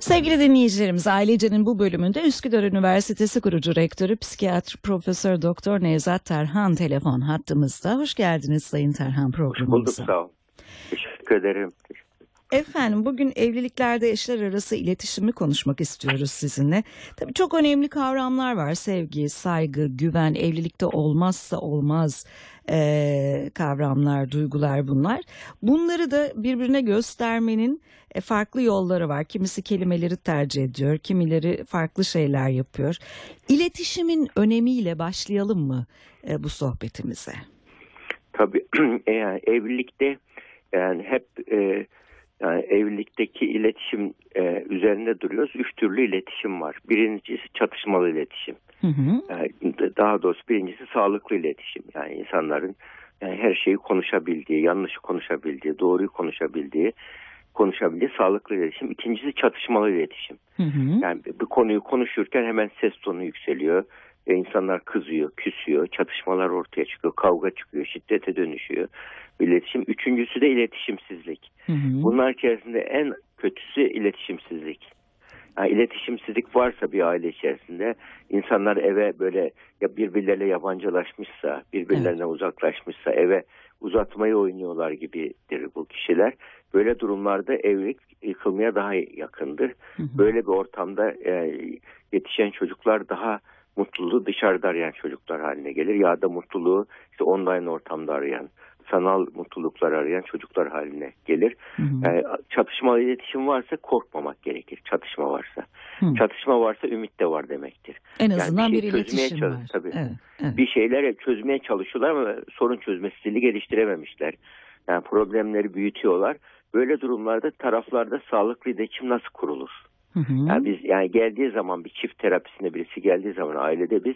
Sevgili dinleyicilerimiz Ailece'nin bu bölümünde Üsküdar Üniversitesi kurucu rektörü psikiyatr profesör doktor Nevzat Terhan telefon hattımızda. Hoş geldiniz Sayın Terhan programımıza. Bulduk sağ ol. Teşekkür ederim. Efendim bugün evliliklerde eşler arası iletişimi konuşmak istiyoruz sizinle. Tabii çok önemli kavramlar var. Sevgi, saygı, güven, evlilikte olmazsa olmaz e, kavramlar, duygular bunlar. Bunları da birbirine göstermenin e, farklı yolları var. Kimisi kelimeleri tercih ediyor, kimileri farklı şeyler yapıyor. İletişimin önemiyle başlayalım mı e, bu sohbetimize? Tabii yani evlilikte yani hep e, yani evlilikteki iletişim e, üzerinde duruyoruz. Üç türlü iletişim var. Birincisi çatışmalı iletişim. Hı hı. Yani daha doğrusu birincisi sağlıklı iletişim. Yani insanların yani her şeyi konuşabildiği, yanlışı konuşabildiği, doğruyu konuşabildiği, konuşabildiği sağlıklı iletişim. İkincisi çatışmalı iletişim. Hı hı. Yani bir konuyu konuşurken hemen ses tonu yükseliyor. E, insanlar kızıyor, küsüyor, çatışmalar ortaya çıkıyor, kavga çıkıyor, şiddete dönüşüyor. İletişim. Üçüncüsü de iletişimsizlik. Hı hı. Bunlar içerisinde en kötüsü iletişimsizlik. Yani iletişimsizlik varsa bir aile içerisinde insanlar eve böyle ya birbirleriyle yabancılaşmışsa, birbirlerine uzaklaşmışsa eve uzatmayı oynuyorlar gibidir bu kişiler. Böyle durumlarda evlilik yıkılmaya daha yakındır. Hı hı. Böyle bir ortamda e, yetişen çocuklar daha mutluluğu dışarıda arayan çocuklar haline gelir ya da mutluluğu işte online ortamda arayan, sanal mutluluklar arayan çocuklar haline gelir. Hı hı. Yani çatışmalı iletişim varsa korkmamak gerekir. Çatışma varsa. Hı. Çatışma varsa ümit de var demektir. En Yani azından bir bir, şey çözmeye iletişim çalış- var. tabii. Evet, evet. Bir şeyler çözmeye çalışıyorlar ama sorun çözme stili geliştirememişler. Yani problemleri büyütüyorlar. Böyle durumlarda taraflarda sağlıklı iletişim nasıl kurulur? Hı hı. Yani biz yani geldiği zaman bir çift terapisine birisi geldiği zaman ailede biz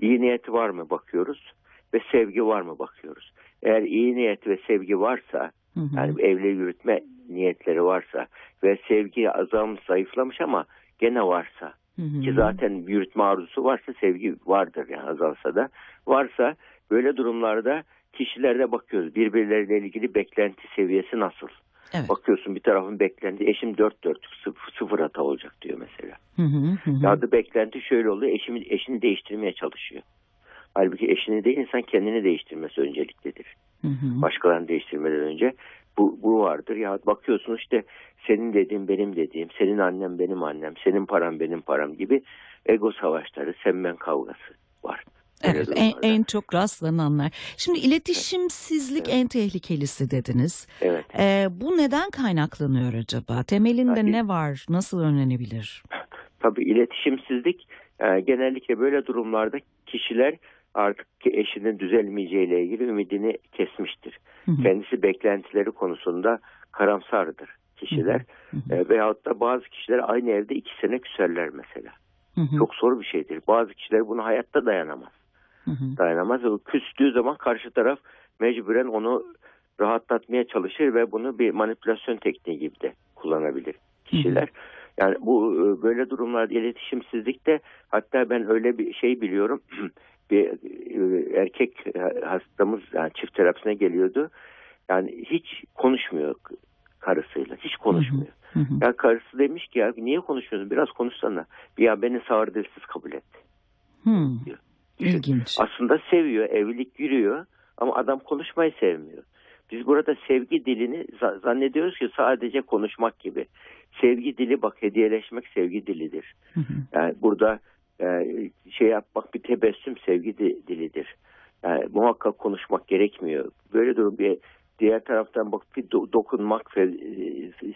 iyi niyeti var mı bakıyoruz ve sevgi var mı bakıyoruz. Eğer iyi niyet ve sevgi varsa Hı hı. yani evli yürütme niyetleri varsa ve sevgi azalmış zayıflamış ama gene varsa Hı hı. ki zaten yürütme arzusu varsa sevgi vardır yani azalsa da varsa böyle durumlarda kişilerde bakıyoruz birbirleriyle ilgili beklenti seviyesi nasıl? Evet. Bakıyorsun bir tarafın beklenti eşim dört dörtlük sıfır, hata olacak diyor mesela. Hı hı, hı. Ya da beklenti şöyle oluyor eşimi, eşini değiştirmeye çalışıyor. Halbuki eşini değil insan kendini değiştirmesi önceliklidir. Hı hı. Başkalarını değiştirmeden önce bu, bu vardır. Ya bakıyorsun işte senin dediğin benim dediğim, senin annem benim annem, senin param benim param gibi ego savaşları, sen ben kavgası var. Evet, en, en çok rastlananlar. Şimdi iletişimsizlik en tehlikelisi dediniz. Evet. Ee, bu neden kaynaklanıyor acaba? Temelinde Yani- ne var? Nasıl önlenebilir? Tabii iletişimsizlik e, genellikle böyle durumlarda kişiler artık ki eşinin düzelmeyeceğiyle ilgili ümidini kesmiştir. Hı hı, Kendisi beklentileri konusunda karamsardır kişiler. hı hı, E, veyahut da bazı kişiler aynı evde iki sene küserler mesela. hı hı, Çok zor bir şeydir. Bazı kişiler bunu hayatta dayanamaz. Hı hı, Dayanamaz. O küstüğü zaman karşı taraf mecburen onu rahatlatmaya çalışır ve bunu bir manipülasyon tekniği gibi de kullanabilir kişiler. Yani bu e, böyle durumlarda iletişimsizlikte hatta ben öyle bir şey biliyorum. bir e, erkek hastamız yani çift terapisine geliyordu. Yani hiç konuşmuyor karısıyla. Hiç konuşmuyor. hı hı. Ya karısı demiş ki ya niye konuşmuyorsun? Biraz konuşsana. Ya beni sağır dilsiz kabul et. Hı, Düşün. İlginç. Aslında seviyor, evlilik yürüyor ama adam konuşmayı sevmiyor. Biz burada sevgi dilini za- zannediyoruz ki sadece konuşmak gibi. Sevgi dili bak hediyeleşmek sevgi dilidir. Hı hı, Yani burada e, şey yapmak bir tebessüm sevgi di- dilidir. Yani muhakkak konuşmak gerekmiyor. Böyle durum bir diğer taraftan bak bir do- dokunmak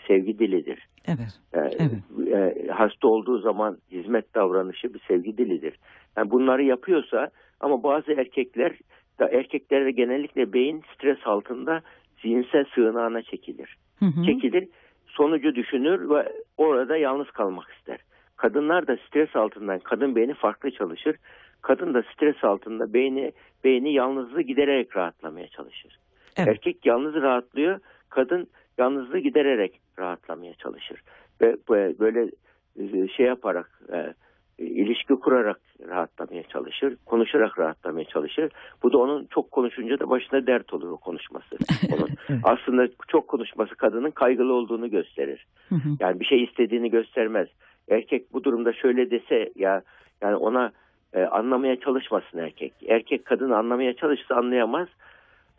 sevgi dilidir. Evet. Yani, Evet. e, hasta olduğu zaman hizmet davranışı bir sevgi dilidir. Yani bunları yapıyorsa ama bazı erkekler da erkeklerde genellikle beyin stres altında zihinsel sığınağına çekilir. Hı hı, Çekilir, sonucu düşünür ve orada yalnız kalmak ister. Kadınlar da stres altından kadın beyni farklı çalışır. Kadın da stres altında beyni beyni yalnızlığı gidererek rahatlamaya çalışır. Evet. Erkek yalnız rahatlıyor, kadın yalnızlığı gidererek rahatlamaya çalışır. Ve böyle e, şey yaparak e, ilişki kurarak rahatlamaya çalışır, konuşarak rahatlamaya çalışır. Bu da onun çok konuşunca da başına dert oluyor konuşması. Onun. Aslında çok konuşması kadının kaygılı olduğunu gösterir. Yani bir şey istediğini göstermez. Erkek bu durumda şöyle dese ya yani ona e, anlamaya çalışmasın erkek. Erkek kadını anlamaya çalışsa anlayamaz.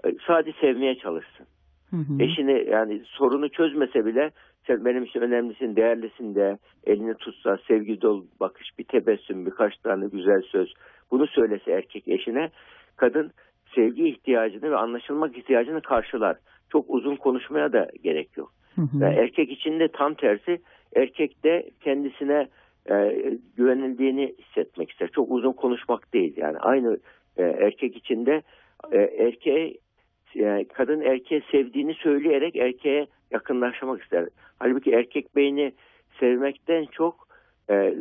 E, sadece sevmeye çalışsın. Hı hı. Eşini yani sorunu çözmese bile sen benim için önemlisin, değerlisin de elini tutsa, sevgi dolu bakış, bir tebessüm, birkaç tane güzel söz. Bunu söylese erkek eşine kadın sevgi ihtiyacını ve anlaşılmak ihtiyacını karşılar. Çok uzun konuşmaya da gerek yok. Hı hı. Ve erkek için de tam tersi erkek de kendisine e, güvenildiğini hissetmek ister. Çok uzun konuşmak değil yani aynı e, erkek için de e, erkeğe e, kadın erkeğe sevdiğini söyleyerek erkeğe yakınlaşmak ister. Halbuki erkek beyni sevmekten çok e, e,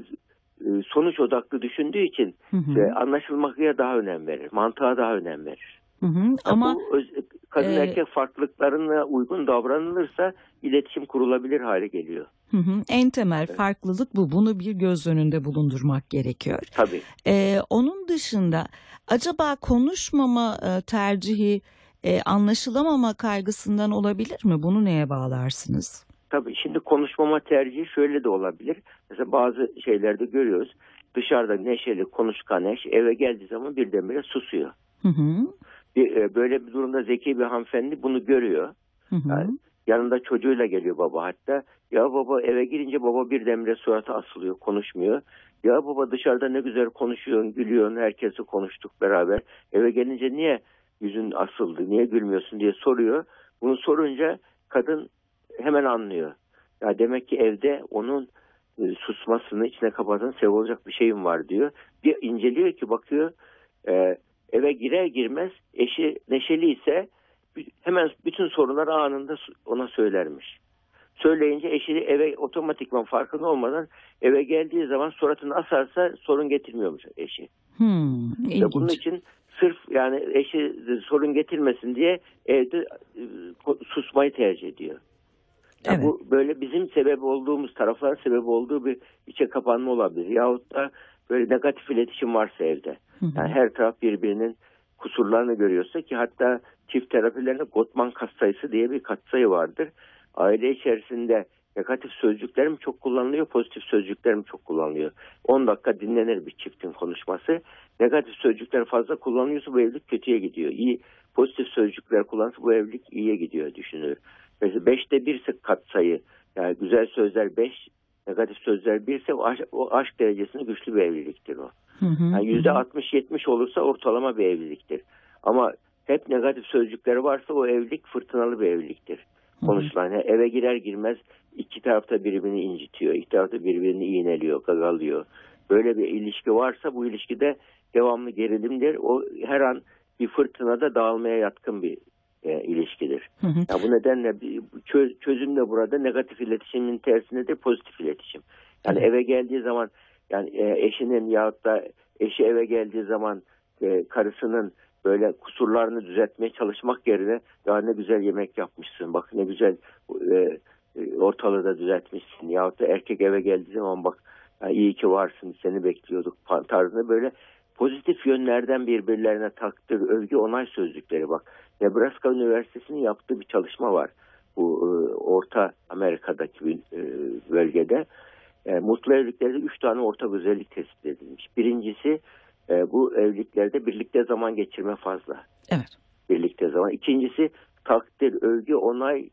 sonuç odaklı düşündüğü için Hı hı. e, anlaşılmakya daha önem verir. Mantığa daha önem verir. Hı hı. Ama Bu öz- kadın e, erkek farklılıklarına uygun davranılırsa iletişim kurulabilir hale geliyor. hı hı, en temel farklılık bu. Bunu bir göz önünde bulundurmak gerekiyor. Tabii. Ee, onun dışında acaba konuşmama e, tercihi e, anlaşılamama kaygısından olabilir mi? Bunu neye bağlarsınız? Tabii şimdi konuşmama tercihi şöyle de olabilir. Mesela bazı şeylerde görüyoruz. Dışarıda neşeli, konuşkan eş eve geldiği zaman birdenbire susuyor. Hı hı. Bir, e, böyle bir durumda zeki bir hanımefendi bunu görüyor. Hı hı. Yani yanında çocuğuyla geliyor baba hatta. Ya baba eve girince baba birdenbire suratı asılıyor, konuşmuyor. Ya baba dışarıda ne güzel konuşuyorsun, gülüyorsun, herkesi konuştuk beraber. Eve gelince niye yüzün asıldı, niye gülmüyorsun diye soruyor. Bunu sorunca kadın hemen anlıyor. Ya demek ki evde onun e, susmasını içine kapatan sebep olacak bir şeyim var diyor. Bir inceliyor ki bakıyor e, eve girer girmez eşi neşeli ise hemen bütün sorunları anında ona söylermiş. Söyleyince eşi eve otomatikman farkında olmadan eve geldiği zaman suratını asarsa sorun getirmiyormuş eşi. Hmm, Ve bunun ilginç. için sırf yani eşi sorun getirmesin diye evde e, susmayı tercih ediyor. Yani Evet. Bu böyle bizim sebep olduğumuz tarafların sebep olduğu bir içe kapanma olabilir. Yahut da böyle negatif iletişim varsa evde. Yani her taraf birbirinin kusurlarını görüyorsa ki hatta çift terapilerinde Gottman katsayısı diye bir katsayı vardır. Aile içerisinde negatif sözcükler mi çok kullanılıyor, pozitif sözcükler mi çok kullanılıyor? 10 dakika dinlenir bir çiftin konuşması. Negatif sözcükler fazla kullanılıyorsa bu evlilik kötüye gidiyor. İyi pozitif sözcükler kullanırsa bu evlilik iyiye gidiyor düşünülür. Mesela 5'te 1 ise katsayı yani güzel sözler 5, negatif sözler 1 ise o aşk, o aşk derecesinde güçlü bir evliliktir o. Hı hı, Yani hı hı. yüzde 60-70 olursa ortalama bir evliliktir. Ama hep negatif sözcükleri varsa o evlilik fırtınalı bir evliliktir. Konuşulan yani eve girer girmez iki tarafta birbirini incitiyor, iki tarafta birbirini iğneliyor, gagalıyor. Böyle bir ilişki varsa bu ilişkide devamlı gerilimdir. O her an bir fırtınada dağılmaya yatkın bir e, ilişkidir. Hı hı. Ya bu nedenle bir çö- çözüm de burada negatif iletişimin tersindedir pozitif iletişim. Yani eve geldiği zaman yani e, eşinin yahut da eşi eve geldiği zaman e, karısının böyle kusurlarını düzeltmeye çalışmak yerine ya ne güzel yemek yapmışsın bak ne güzel e, e, ortalığı da düzeltmişsin yahut da erkek eve geldiği zaman bak ya iyi ki varsın seni bekliyorduk tarzında böyle pozitif yönlerden birbirlerine takdir, övgü, onay sözcükleri bak. Nebraska Üniversitesi'nin yaptığı bir çalışma var. Bu e, Orta Amerika'daki bir e, bölgede. E, mutlu evliliklerde üç tane ortak özellik tespit edilmiş. Birincisi e, bu evliliklerde birlikte zaman geçirme fazla. Evet. Birlikte zaman. İkincisi takdir, övgü, onay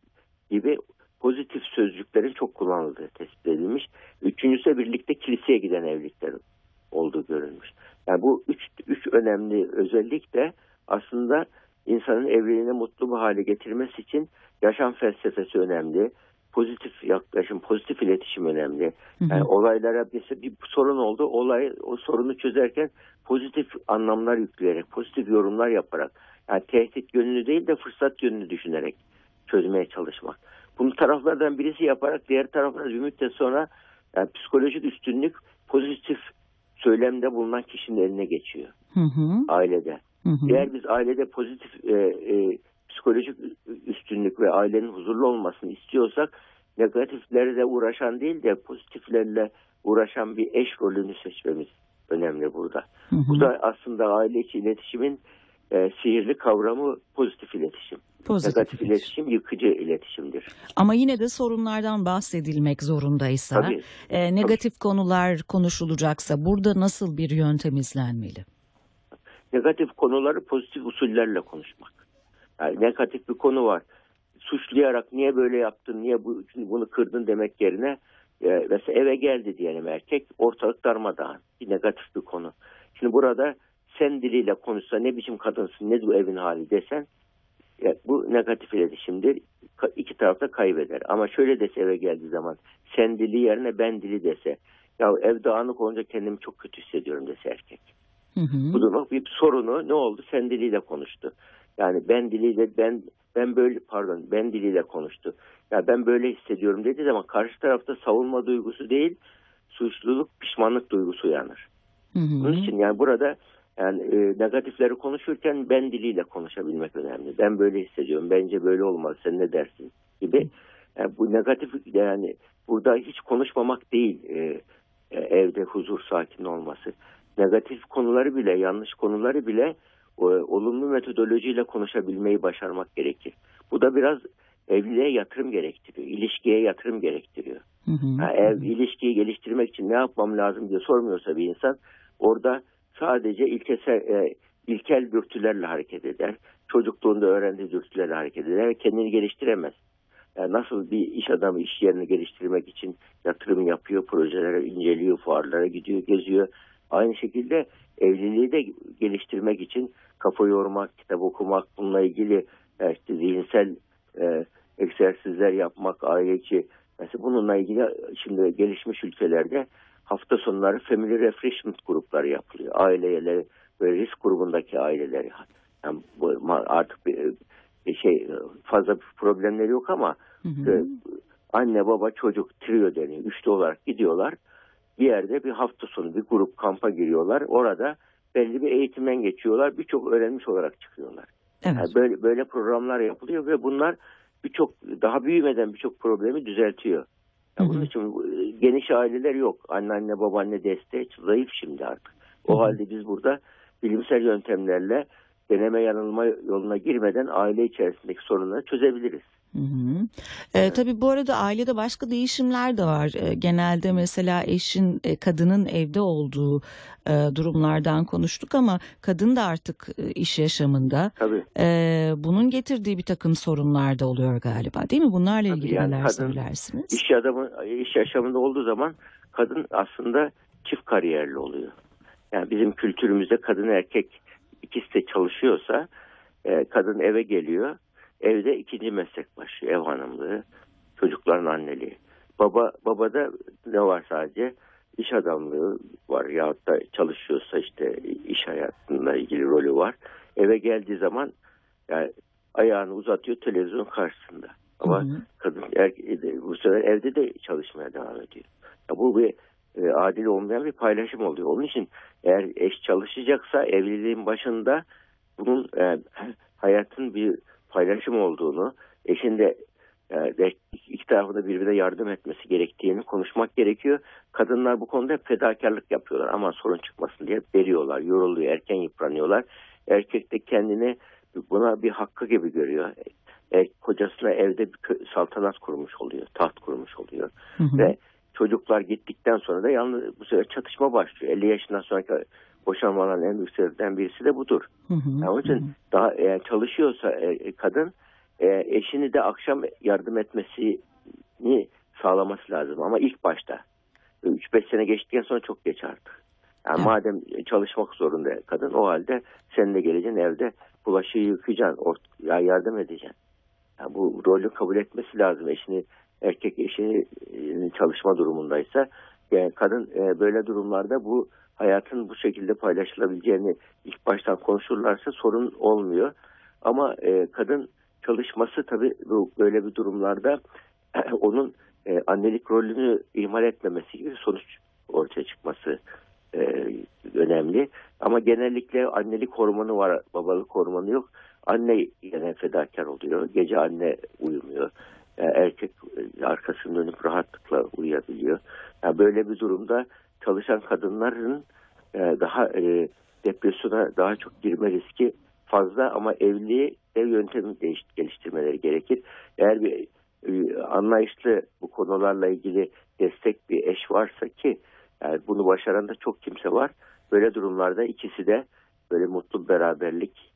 gibi pozitif sözcüklerin çok kullanıldığı tespit edilmiş. Üçüncüsü birlikte kiliseye giden evliliklerin olduğu görülmüş. Yani bu üç, üç önemli özellik de aslında insanın evliliğini mutlu bir hale getirmesi için yaşam felsefesi önemli. Pozitif yaklaşım, pozitif iletişim önemli. Yani olaylara bir, bir sorun oldu. Olay o sorunu çözerken pozitif anlamlar yükleyerek, pozitif yorumlar yaparak, yani tehdit yönünü değil de fırsat yönünü düşünerek çözmeye çalışmak. Bunu taraflardan birisi yaparak diğer taraflar bir müddet sonra yani psikolojik üstünlük pozitif söylemde bulunan kişinin eline geçiyor Hı hı. ailede. Hı hı. Eğer biz ailede pozitif e, e, psikolojik üstünlük ve ailenin huzurlu olmasını istiyorsak negatiflerle uğraşan değil de pozitiflerle uğraşan bir eş rolünü seçmemiz önemli burada. Hı hı. Bu da aslında aile içi iletişimin e, sihirli kavramı pozitif iletişim. Pozitif Negatif iletişim. iletişim yıkıcı iletişimdir. Ama yine de sorunlardan bahsedilmek zorundaysa, Tabii. e, negatif konular konuşulacaksa burada nasıl bir yöntem izlenmeli? Negatif konuları pozitif usullerle konuşmak. Yani negatif bir konu var. Suçlayarak niye böyle yaptın, niye bu, bunu kırdın demek yerine e, mesela eve geldi diyelim erkek ortalık darmadağın. Bir negatif bir konu. Şimdi burada sen diliyle konuşsa ne biçim kadınsın ne bu evin hali desen ya bu negatif iletişimdir. İki taraf da kaybeder. Ama şöyle dese eve geldiği zaman sen dili yerine ben dili dese ya ev dağınık olunca kendimi çok kötü hissediyorum dese erkek. Hı hı. Bu durum bir sorunu ne oldu? Sen diliyle konuştu. Yani ben diliyle ben ben böyle pardon ben diliyle konuştu. Ya ben böyle hissediyorum dediği zaman karşı tarafta savunma duygusu değil suçluluk pişmanlık duygusu uyanır. Hı hı. Bunun için yani burada yani e, negatifleri konuşurken ben diliyle konuşabilmek önemli. Ben böyle hissediyorum. Bence böyle olmaz. Sen ne dersin? gibi. Yani bu negatif yani burada hiç konuşmamak değil e, e, evde huzur sakin olması. Negatif konuları bile yanlış konuları bile e, olumlu metodolojiyle konuşabilmeyi başarmak gerekir. Bu da biraz evliliğe yatırım gerektiriyor. ilişkiye yatırım gerektiriyor. Hı hı. Ha, ev ilişkiyi geliştirmek için ne yapmam lazım diye sormuyorsa bir insan orada sadece ilkesel, e, ilkel dürtülerle hareket eder. Çocukluğunda öğrendiği dürtülerle hareket eder ve kendini geliştiremez. Yani nasıl bir iş adamı iş yerini geliştirmek için yatırım yapıyor, projelere inceliyor, fuarlara gidiyor, geziyor. Aynı şekilde evliliği de geliştirmek için kafa yormak, kitap okumak, bununla ilgili e, işte zihinsel e, egzersizler yapmak, aile içi Mesela bununla ilgili şimdi gelişmiş ülkelerde hafta sonları family refreshment grupları yapılıyor. Aileleri ve risk grubundaki aileleri. Yani bu artık bir, bir şey fazla problemleri yok ama Hı hı. e, anne baba çocuk trio deniyor. Üçlü olarak gidiyorlar. Bir yerde bir hafta sonu bir grup kampa giriyorlar. Orada belli bir eğitimden geçiyorlar. Birçok öğrenmiş olarak çıkıyorlar. Evet. Yani böyle böyle programlar yapılıyor ve bunlar birçok daha büyümeden birçok problemi düzeltiyor. Yani bunun için geniş aileler yok. Anneanne babaanne desteği zayıf şimdi artık. O Hı hı. halde biz burada bilimsel yöntemlerle deneme yanılma yoluna girmeden aile içerisindeki sorunları çözebiliriz. Hı hı. E, tabii bu arada ailede başka değişimler de var. E, genelde mesela eşin, e, kadının evde olduğu e, durumlardan konuştuk ama kadın da artık e, iş yaşamında. Tabii. E, bunun getirdiği bir takım sorunlar da oluyor galiba değil mi? Bunlarla Tabii ilgili yani neler kadın söylersiniz? İş adamı iş yaşamında olduğu zaman kadın aslında çift kariyerli oluyor. Yani bizim kültürümüzde kadın erkek ikisi de çalışıyorsa e, kadın eve geliyor. Evde ikinci meslek başlıyor. Ev hanımlığı, çocukların anneliği. Baba babada ne var sadece? İş adamlığı var yahut da çalışıyorsa işte iş hayatında ilgili rolü var. Eve geldiği zaman yani ayağını uzatıyor televizyon karşısında. Ama Hı hı. kadın er, bu sefer evde de çalışmaya devam ediyor. Ya bu bir e, adil olmayan bir paylaşım oluyor. Onun için eğer eş çalışacaksa evliliğin başında bunun e, hayatın bir paylaşım olduğunu, eşin de e, iki tarafında birbirine yardım etmesi gerektiğini konuşmak gerekiyor. Kadınlar bu konuda hep fedakarlık yapıyorlar. Ama sorun çıkmasın diye veriyorlar, yoruluyor, erken yıpranıyorlar. Erkek de kendini buna bir hakkı gibi görüyor. E, kocasına evde bir saltanat kurmuş oluyor, taht kurmuş oluyor. Hı hı. Ve çocuklar gittikten sonra da yalnız bu sefer çatışma başlıyor. 50 yaşından sonraki boşanmaların en büyük sebeplerinden birisi de budur. Hı hı. Yani onun Hı hı. için daha eğer çalışıyorsa e, kadın e, eşini de akşam yardım etmesini sağlaması lazım ama ilk başta 3-5 sene geçtikten sonra çok geç artık. Yani Evet. madem çalışmak zorunda kadın o halde sen de geleceksin evde bulaşığı yıkayacaksın, ort- ya yardım edeceksin. Yani bu rolü kabul etmesi lazım eşini erkek eşini e, çalışma durumundaysa yani kadın e, böyle durumlarda bu hayatın bu şekilde paylaşılabileceğini ilk baştan konuşurlarsa sorun olmuyor. Ama e, kadın çalışması tabii bu böyle bir durumlarda onun e, annelik rolünü ihmal etmemesi gibi sonuç ortaya çıkması e, önemli. Ama genellikle annelik hormonu var, babalık hormonu yok. Anne yine fedakar oluyor. Gece anne uyumuyor. e, erkek e, arkasını dönüp rahatlıkla uyuyabiliyor. Yani böyle bir durumda çalışan kadınların e, daha e, depresyona daha çok girme riski fazla ama evliliği ev yöntemi değiş, geliştirmeleri gerekir. Eğer bir e, anlayışlı bu konularla ilgili destek bir eş varsa ki yani bunu başaran da çok kimse var. Böyle durumlarda ikisi de böyle mutlu beraberlik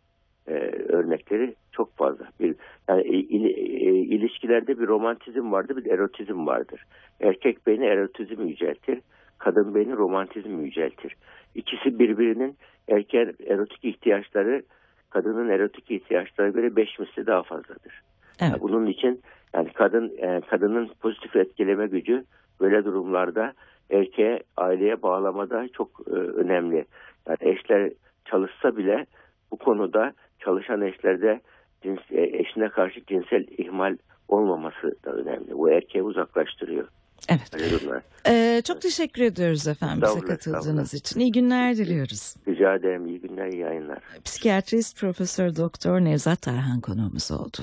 e, örnekleri çok fazla. Bir yani il, e, ilişkilerde bir romantizm vardır, bir erotizm vardır. Erkek beyni erotizm yüceltir, kadın beyni romantizm yüceltir. İkisi birbirinin erkeğin erotik ihtiyaçları kadının erotik ihtiyaçlarına göre beş misli daha fazladır. Evet. Yani bunun için yani kadın e, kadının pozitif etkileme gücü böyle durumlarda erkeğe aileye bağlamada çok e, önemli. Yani eşler çalışsa bile bu konuda çalışan eşlerde cins, e, eşine karşı cinsel ihmal olmaması da önemli. Bu erkeği uzaklaştırıyor. Evet. Durumlar. Ee, çok teşekkür ediyoruz efendim bize katıldığınız için. İyi günler diliyoruz. Rica ederim. İyi günler, iyi yayınlar. Psikiyatrist Profesör Doktor Nevzat Tarhan konuğumuz oldu.